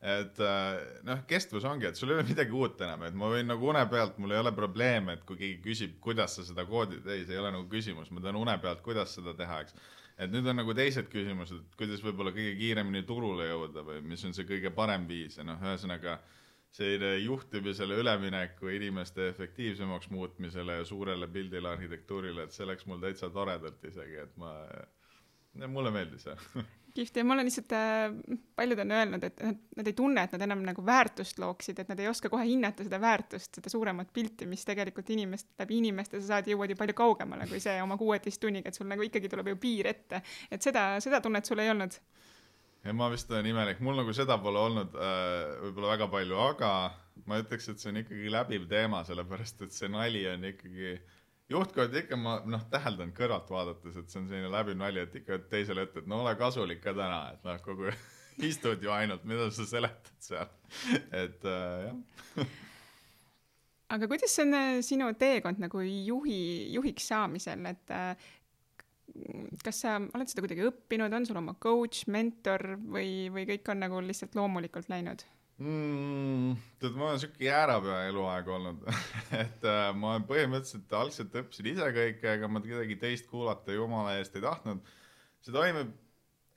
et äh, noh, kestvus ongi, et sul ei ole midagi uut enam, et ma võin nagu une pealt, mul ei ole probleeme, et kui keegi küsib, kuidas sa seda koodi teed, see ei ole nagu küsimus, ma tean une pealt, kuidas seda teha, eks et nüüd on nagu teised küsimused, kuidas võib-olla kõige kiiremini turule jõuda või mis on see kõige parem viis ja noh, ühesõnaga selline juhtimisele ülemineku inimeste efektiivsemaks muutmisele ja suurele pildile arhitektuurile, et see läks mul täitsa toredalt isegi, et ma, mulle meeldis see kihvt ja mul on lihtsalt äh,, paljud on öelnud, et nad, nad ei tunne, et nad enam nagu väärtust looksid, et nad ei oska kohe hinnata seda väärtust, seda suuremat pilti, mis tegelikult inimest, läbi inimeste sa saad, jõuad ju palju kaugemale kui see oma kuueteist tunniga, et sul nagu ikkagi tuleb ju piir ette. et seda, seda tunnet sul ei olnud? Ja ma vist olen imelik, mul nagu seda pole olnud äh, võib-olla väga palju, aga ma ütleks, et see on ikkagi läbiv teema, sellepärast et see nali on ikkagi juhtkond ikka ma noh, täheldan kõrvalt vaadates, et see on selline läbiv nali, et ikka teisele ette, et no ole kasulik ka täna, et noh, kogu istud ju ainult, mida sa seletad seal, et äh, jah. Aga kuidas on äh, sinu teekond nagu juhi, juhiks saamisel, et äh, kas sa oled seda kuidagi õppinud, on sul oma coach, mentor või, või kõik on nagu lihtsalt loomulikult läinud? mm,? tead, ma olen sihuke jäärapäe eluaeg olnud et äh, ma põhimõtteliselt algselt õppisin ise kõike, ega ma kedagi teist kuulata jumala eest ei tahtnud. see toimib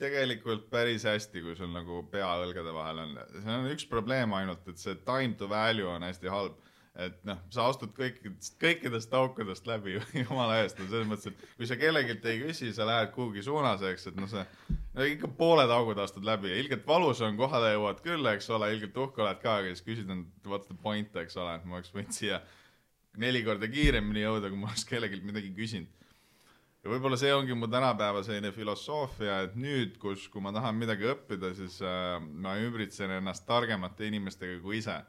tegelikult päris hästi, kui sul nagu pea õlgade vahel on. see on üks probleem ainult, et see time to value on hästi halb. Et noh, sa astud kõikidest, kõikidest aukudest läbi jumala eest, no selles mõttes, et kui sa kellelgi ei küsi, sa lähed kuhugi suunas, eks, et noh, sa no ikka pooled augud astud läbi ja ilgelt valus on, kohale jõuad küll, eks ole, ilgelt uhke oled ka, aga siis küsid, et what's the point, eks ole, et ma oleks võinud siia neli korda kiiremini jõuda, kui ma oleks kellelgi midagi küsinud ja võib-olla see ongi mu tänapäeva selline filosoofia, et nüüd, kus, kui ma tahan midagi õppida, siis äh, ma ümbritsen ennast targemate inimestega kui ise.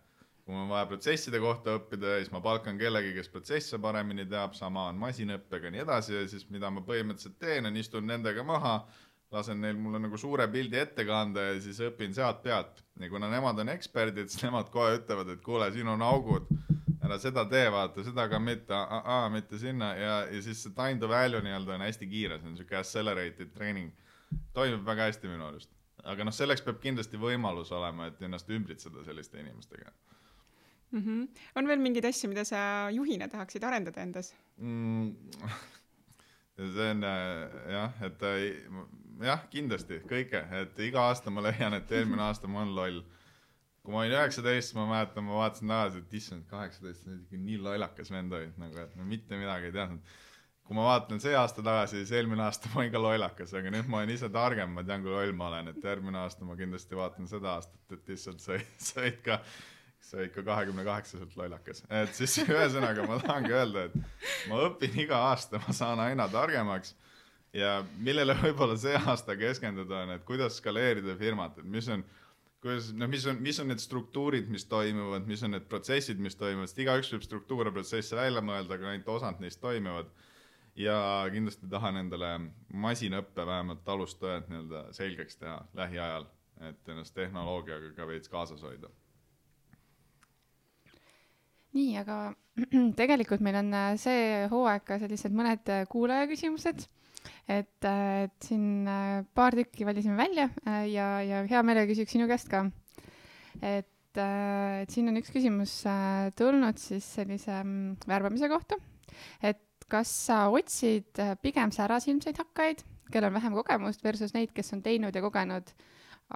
Kui mul on vaja protsesside kohta õppida, siis ma palkan kellegi, kes protsesse paremini teab, sama on masinõppega ja nii edasi ja siis mida ma põhimõtteliselt teen, on istun nendega maha, lasen neil mulle nagu suure pildi ette kanda ja siis õpin sealt pealt. ja kuna nemad on eksperdid, siis nemad kohe ütlevad, et kuule, siin on augud ära seda tee, vaata, seda ka mitte, mitte sinna ja, ja siis see time to value nii-öelda on hästi kiire, see on siuke accelerated training. toimib väga hästi minu arust. aga noh, selleks peab kindlasti võimalus olema, et ennast ümbritseda selliste inimestega mm. -hmm. on veel mingeid asju, mida sa juhina tahaksid arendada endas mm,? see on jah, et jah, kindlasti kõike, et iga aasta ma leian, et eelmine aasta ma olen loll kui ma olin üheksateist, ma mäletan, ma vaatasin tagasi, et issand, kaheksateist, ikka nii lollakas vend olid nagu, et no mitte midagi ei teadnud. kui ma vaatan see aasta tagasi, siis eelmine aasta ma olin ka lollakas, aga nüüd ma olen ise targem, ma tean, kui loll ma olen, et järgmine aasta ma kindlasti vaatan seda aastat, et issand, sa, sa olid ka, sa olid ka kahekümne kaheksaselt lollakas. et siis ühesõnaga ma tahangi öelda, et ma õpin iga aasta, ma saan aina targemaks ja millele võib-olla see aasta keskenduda on, et kuidas skaleerida firmat, et mis on kuidas, no mis on, mis on need struktuurid, mis toimuvad, mis on need protsessid, mis toimuvad, sest igaüks võib struktuure, protsesse välja mõelda, aga ainult osad neist toimivad. ja kindlasti tahan endale masinõppe vähemalt alustajad nii-öelda selgeks teha lähiajal, et ennast tehnoloogiaga ka veits kaasas hoida. Nii, aga tegelikult meil on äh, see hooaeg ka sellised mõned äh, kuulaja küsimused et, äh, et siin paar tükki valisime välja ja, ja hea meelega küsiks sinu käest ka. et, et siin on üks küsimus tulnud siis sellise mm, värbamise kohta, et kas sa otsid pigem särasilmseid hakkajaid, kellel on vähem kogemust versus neid, kes on teinud ja kogenud,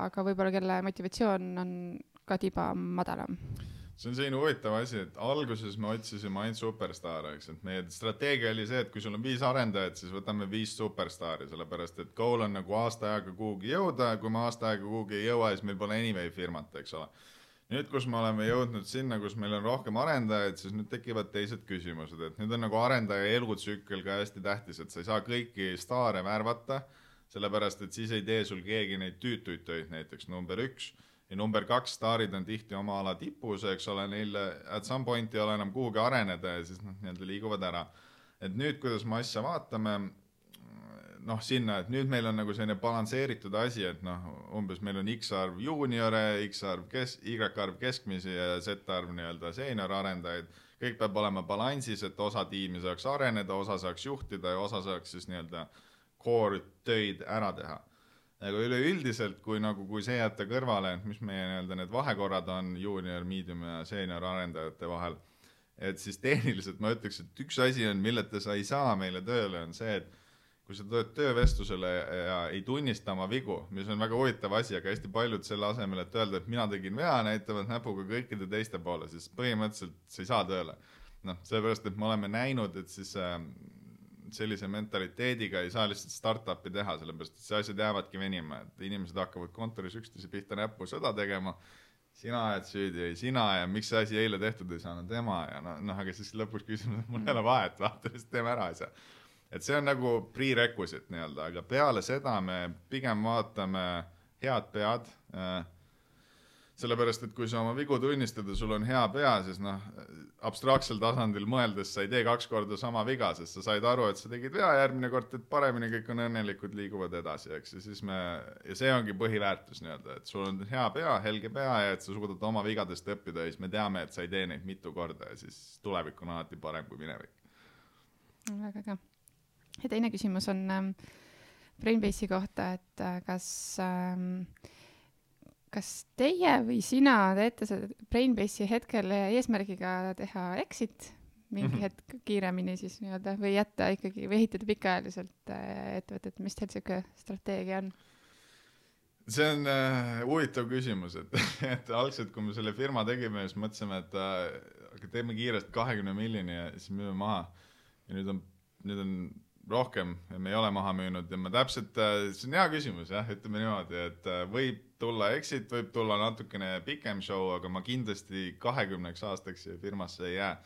aga võib-olla kelle motivatsioon on ka tiba madalam? See on selline huvitav asi, et alguses me otsisime ainult superstaare, eks, et meie strateegia oli see, et kui sul on viis arendajat, siis võtame viis superstaari, sellepärast et goal on nagu aasta aega kuhugi jõuda ja kui me aasta aega kuhugi ei jõua, siis meil pole anyway firmat, eks ole. nüüd, kus me oleme jõudnud sinna, kus meil on rohkem arendajaid, siis nüüd tekivad teised küsimused, et nüüd on nagu arendaja elutsükkel ka hästi tähtis, et sa ei saa kõiki staare värvata, sellepärast et siis ei tee sul keegi neid tüütuid töid, näiteks number üks ja number kaks staarid on tihti oma ala tipus, eks ole, neil at some point ei ole enam kuhugi areneda ja siis noh, nii-öelda liiguvad ära. et nüüd, kuidas me asja vaatame, noh, sinna, et nüüd meil on nagu selline balansseeritud asi, et noh, umbes meil on X arv juuniore, X arv kes-, Y arv keskmisi ja Z arv nii-öelda seenior-arendajaid, kõik peab olema balansis, et osa tiimi saaks areneda, osa saaks juhtida ja osa saaks siis nii-öelda core töid ära teha aga üleüldiselt, kui nagu, kui see jätta kõrvale, et mis meie nii-öelda need vahekorrad on juunior, medium ja seenior arendajate vahel, et siis tehniliselt ma ütleks, et üks asi on, milleta sa ei saa meile tööle, on see, et kui sa tuled töövestlusele ja ei tunnista oma vigu, mis on väga huvitav asi, aga hästi paljud selle asemel, et öelda, et mina tegin vea, näitavad näpuga kõikide teiste poole, siis põhimõtteliselt sa ei saa tööle. noh, sellepärast, et me oleme näinud, et siis äh, sellise mentaliteediga ei saa lihtsalt startup'i teha, sellepärast et see asjad jäävadki venima, et inimesed hakkavad kontoris üksteise pihta näpusõda tegema, sina oled süüdi või sina ja miks see asi eile tehtud ei saanud tema ja noh, noh, aga siis lõpuks küsimus, et mul ei ole vahet, vaata, lihtsalt teeme ära asja. et see on nagu prerequisite nii-öelda, aga peale seda me pigem vaatame head pead äh, sellepärast, et kui sa oma vigu tunnistad ja sul on hea pea, siis noh, abstraktsel tasandil mõeldes sa ei tee kaks korda sama viga, sest sa said aru, et sa tegid vea, järgmine kord teed paremini, kõik on õnnelikud, liiguvad edasi, eks, ja siis me, ja see ongi põhiväärtus nii-öelda, et sul on hea pea, helge pea ja et sa suudad oma vigadest õppida ja siis me teame, et sa ei tee neid mitu korda ja siis tulevik on alati parem kui minevik. väga äge. ja teine küsimus on ähm, Brainbase'i kohta, et äh, kas ähm, kas teie või sina teete seda Brainbase'i hetkel eesmärgiga teha exit mingi mm -hmm. hetk kiiremini siis nii-öelda või jätta ikkagi või ehitada pikaajaliselt äh, ettevõtet, mis teil sihuke strateegia on? see on äh, huvitav küsimus, et, et algselt, kui me selle firma tegime, siis mõtlesime, et äh, teeme kiiresti kahekümne miljoni ja siis müüme maha. ja nüüd on, nüüd on rohkem ja me ei ole maha müünud ja ma täpselt, see on hea küsimus jah, ütleme niimoodi, et võib tulla exit, võib tulla natukene pikem show, aga ma kindlasti kahekümneks aastaks firmasse ei jää.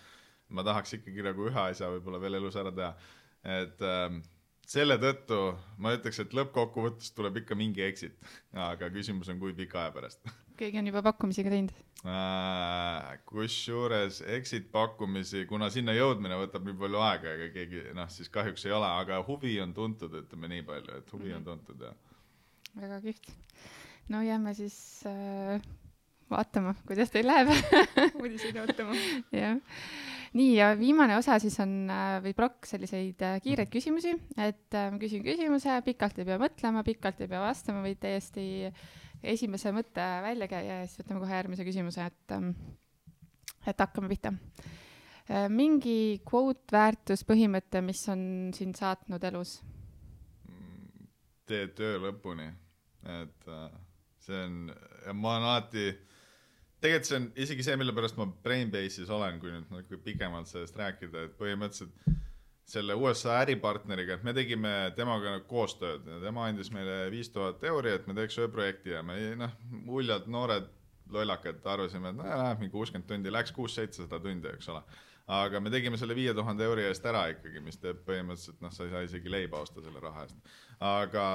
ma tahaks ikkagi nagu ühe asja võib-olla veel elus ära teha, et äh, selle tõttu ma ütleks, et lõppkokkuvõttes tuleb ikka mingi exit, aga küsimus on, kui pika aja pärast. keegi on juba pakkumisi ka teinud äh,? kusjuures exit pakkumisi, kuna sinna jõudmine võtab nii palju aega, ega keegi noh, siis kahjuks ei ole, aga huvi on tuntud, ütleme nii palju, et huvi mm -hmm. on tuntud jah. väga kihvt. No jääme siis äh, vaatama, kuidas teil läheb uudiseid ootama. jah nii, ja viimane osa siis on äh, või plokk selliseid äh, kiireid küsimusi, et äh, ma küsin küsimuse, pikalt ei pea mõtlema, pikalt ei pea vastama, võid täiesti esimese mõtte välja käia ja siis võtame kohe järgmise küsimuse, et, ähm, et hakkame pihta. mingi quote, väärtus, põhimõte, mis on sind saatnud elus? tee töö lõpuni, et see on, ma olen alati tegelikult see on isegi see, mille pärast ma Brainbase'is olen, kui nüüd nagu pikemalt sellest rääkida, et põhimõtteliselt selle USA äripartneriga, et me tegime temaga koostööd ja tema andis meile viis tuhat euri, et me teeks ühe projekti ja me noh, uljalt noored lollakad arvasime, et no läheb mingi kuuskümmend tundi, läks kuus-seitsesada tundi, eks ole aga me tegime selle viie tuhande euri eest ära ikkagi, mis teeb põhimõtteliselt noh, sa ei saa isegi leiba osta selle raha eest. aga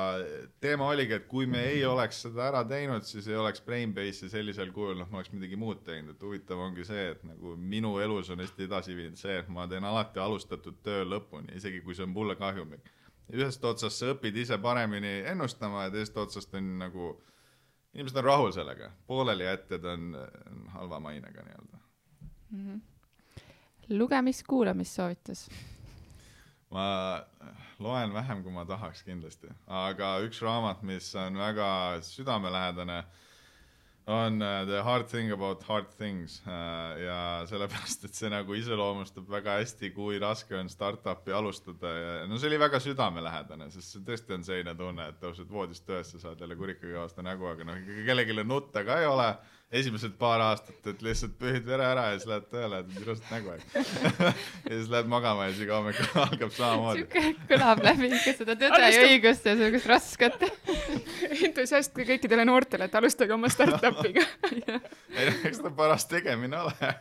teema oligi, et kui me ei oleks seda ära teinud, siis ei oleks Brainbase'i sellisel kujul, noh, ma oleks midagi muud teinud, et huvitav ongi see, et nagu minu elus on hästi edasi viinud see, et ma teen alati alustatud töö lõpuni, isegi kui see on mulle kahjumlik. ühest otsast sa õpid ise paremini ennustama ja teisest otsast on nagu, inimesed on rahul sellega, poolelijätjad on halva mainega nii-öelda mm. -hmm lugemis-kuulamissoovitus? ma loen vähem, kui ma tahaks kindlasti, aga üks raamat, mis on väga südamelähedane, on uh, The Hard Thing About Hard Things uh, ja sellepärast, et see nagu iseloomustab väga hästi, kui raske on startup'i alustada ja no see oli väga südamelähedane, sest see tõesti on selline tunne, et tõused voodist üles ja saad jälle kurikaga vastu nägu, aga noh, ikkagi kellelegi nutta ka ei ole. Esimesed paar aastat, et lihtsalt pühid vere ära ja siis lähed tööle, teed ilusat nägu, eks. Ja siis lähed magama ja siis iga hommik algab samamoodi. sihuke kõlab läbi ikka seda tõde ja õigust ja sihukest rasket. Entusiast kõikidele noortele, et alustage oma startup'iga ei noh, eks ta paras tegemine ole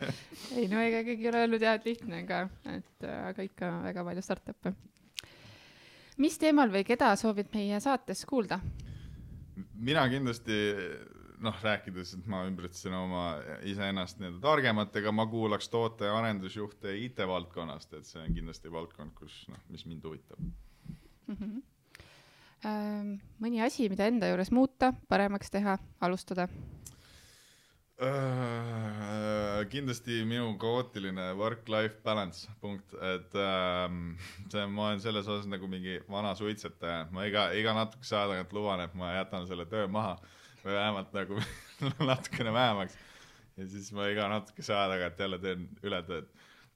ei no ega keegi ei ole öelnud jah, et lihtne ka, et äh, aga ikka väga palju startup'e. mis teemal või keda soovid meie saates kuulda? mina kindlasti noh, rääkides, et ma ümbritsen oma iseennast nii-öelda targematega, ma kuulaks toote- arendusjuhte IT-valdkonnast, et see on kindlasti valdkond, kus noh, mis mind huvitab mm. -hmm. Ähm, mõni asi, mida enda juures muuta, paremaks teha, alustada kindlasti minu kaootiline work-life balance punkt, et uh, see, ma olen selles osas nagu mingi vana suitsetaja, ma iga, iga natukese aja tagant luban, et ma jätan selle töö maha või vähemalt nagu natukene vähemaks. ja siis ma iga natukese aja tagant jälle teen ületööd.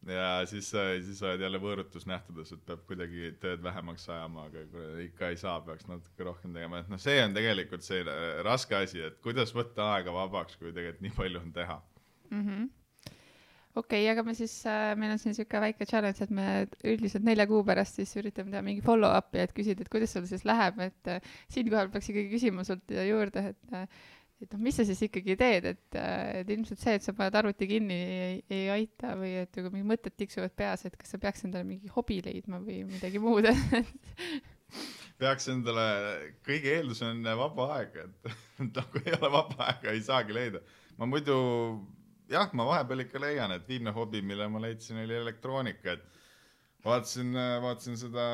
Ja siis, siis oled jälle võõrutusnähtudes, et peab kuidagi tööd vähemaks ajama, aga ikka ei saa, peaks natuke rohkem tegema, et noh, see on tegelikult see raske asi, et kuidas võtta aega vabaks, kui tegelikult nii palju on teha mm. -hmm okei okay,, aga me siis äh,, meil on siin niisugune väike challenge, et me üldiselt nelja kuu pärast siis üritame teha mingi follow-up'i, et küsida, et kuidas sul siis läheb, et äh, siinkohal peaks ikkagi küsima sult juurde, et äh, et noh, mis sa siis ikkagi teed, et, äh, et ilmselt see, et sa paned arvuti kinni, ei, ei aita või et kui mingid mõtted tiksuvad peas, et kas sa peaks endale mingi hobi leidma või midagi muud peaks endale, kõige eeldus on vaba aeg, et noh, kui ei ole vaba aega, ei saagi leida. ma muidu jah, ma vahepeal ikka leian, et viimne hobi, mille ma leidsin, oli elektroonika, et vaatasin, vaatasin seda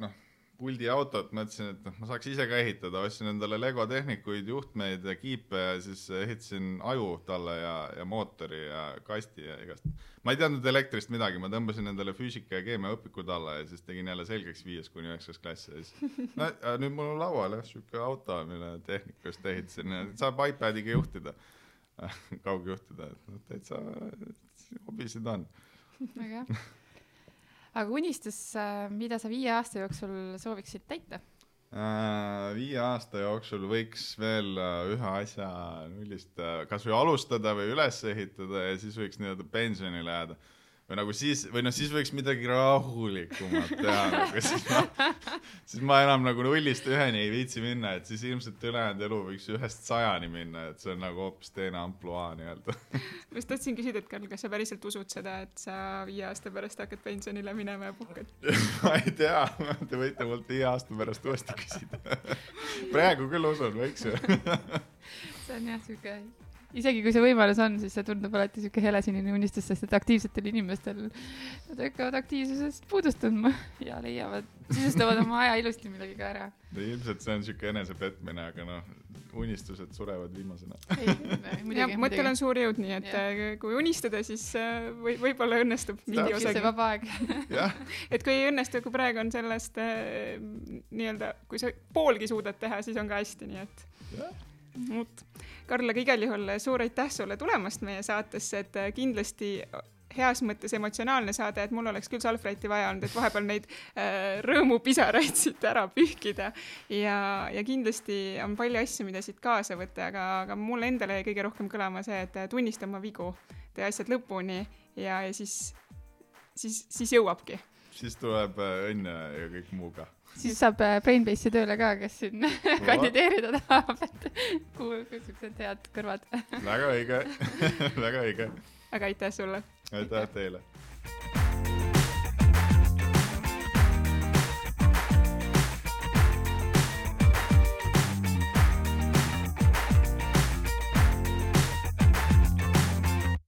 noh, puldiautot, mõtlesin, et noh, ma saaks ise ka ehitada, ostsin endale Lego tehnikuid, juhtmeid ja kiipe ja siis ehitasin aju talle ja, ja mootori ja kasti ja igast. ma ei teadnud elektrist midagi, ma tõmbasin endale füüsika ja keemia õpikud alla ja siis tegin jälle selgeks viies kuni üheksas klass ja siis no nüüd mul on laual jah, sihuke auto, mille tehnikust ehitasin ja saab iPadiga juhtida kaugjuhtida, et noh, täitsa hobisid on. väga hea. Aga unistus, äh, mida sa viie aasta jooksul sooviksid täita? Äh, viie aasta jooksul võiks veel äh, ühe asja nullist kasvõi alustada või üles ehitada ja siis võiks nii-öelda pensionile jääda või nagu siis, või noh, siis võiks midagi rahulikumat teha nagu siis ma, siis ma enam nagu nullist üheni ei viitsi minna, et siis ilmselt ülejäänud elu võiks ühest sajani minna, et see on nagu hoopis teine ampluaa nii-öelda. ma just tahtsin küsida, et Karl, kas sa päriselt usud seda, et sa viie aasta pärast hakkad pensionile minema ja puhkad? Ma ei tea, te võite mult viie aasta pärast uuesti küsida. Praegu küll usun, võiks ju. See on jah siuke isegi kui see võimalus on, siis see tundub alati sihuke helesinine unistus, sest et aktiivsetel inimestel, nad hakkavad aktiivsusest puudust tundma ja leiavad, sisustavad oma aja ilusti millegagi ära. no ilmselt see on sihuke enesepetmine, aga noh, unistused surevad viimasena. jah, mõttel on suur jõud, nii et ja. Äh, kui unistada, siis äh, või, võib-olla õnnestub mingi osagi. vaba aeg et kui ei õnnestu, kui praegu on sellest äh, nii-öelda, kui sa poolgi suudad teha, siis on ka hästi, nii et. vot Karl, aga igal juhul suur aitäh sulle tulemast meie saatesse, et äh, kindlasti heas mõttes emotsionaalne saade, et mul oleks küll Salfrati vaja olnud, et vahepeal neid äh, rõõmupisaraid siit ära pühkida. ja, ja kindlasti on palju asju, mida siit kaasa võtta, aga, aga mulle endale jäi kõige rohkem kõlama see, et äh, tunnista oma vigu, tee asjad lõpuni ja, ja siis, siis, siis jõuabki. siis tuleb äh, õnn ja kõik muu ka siis saab äh, Brainbase'i tööle ka, kes siin kandideerida tahab, et kuhu, siuksed head kõrvad. väga õige väga õige. aga aitäh sulle. aitäh teile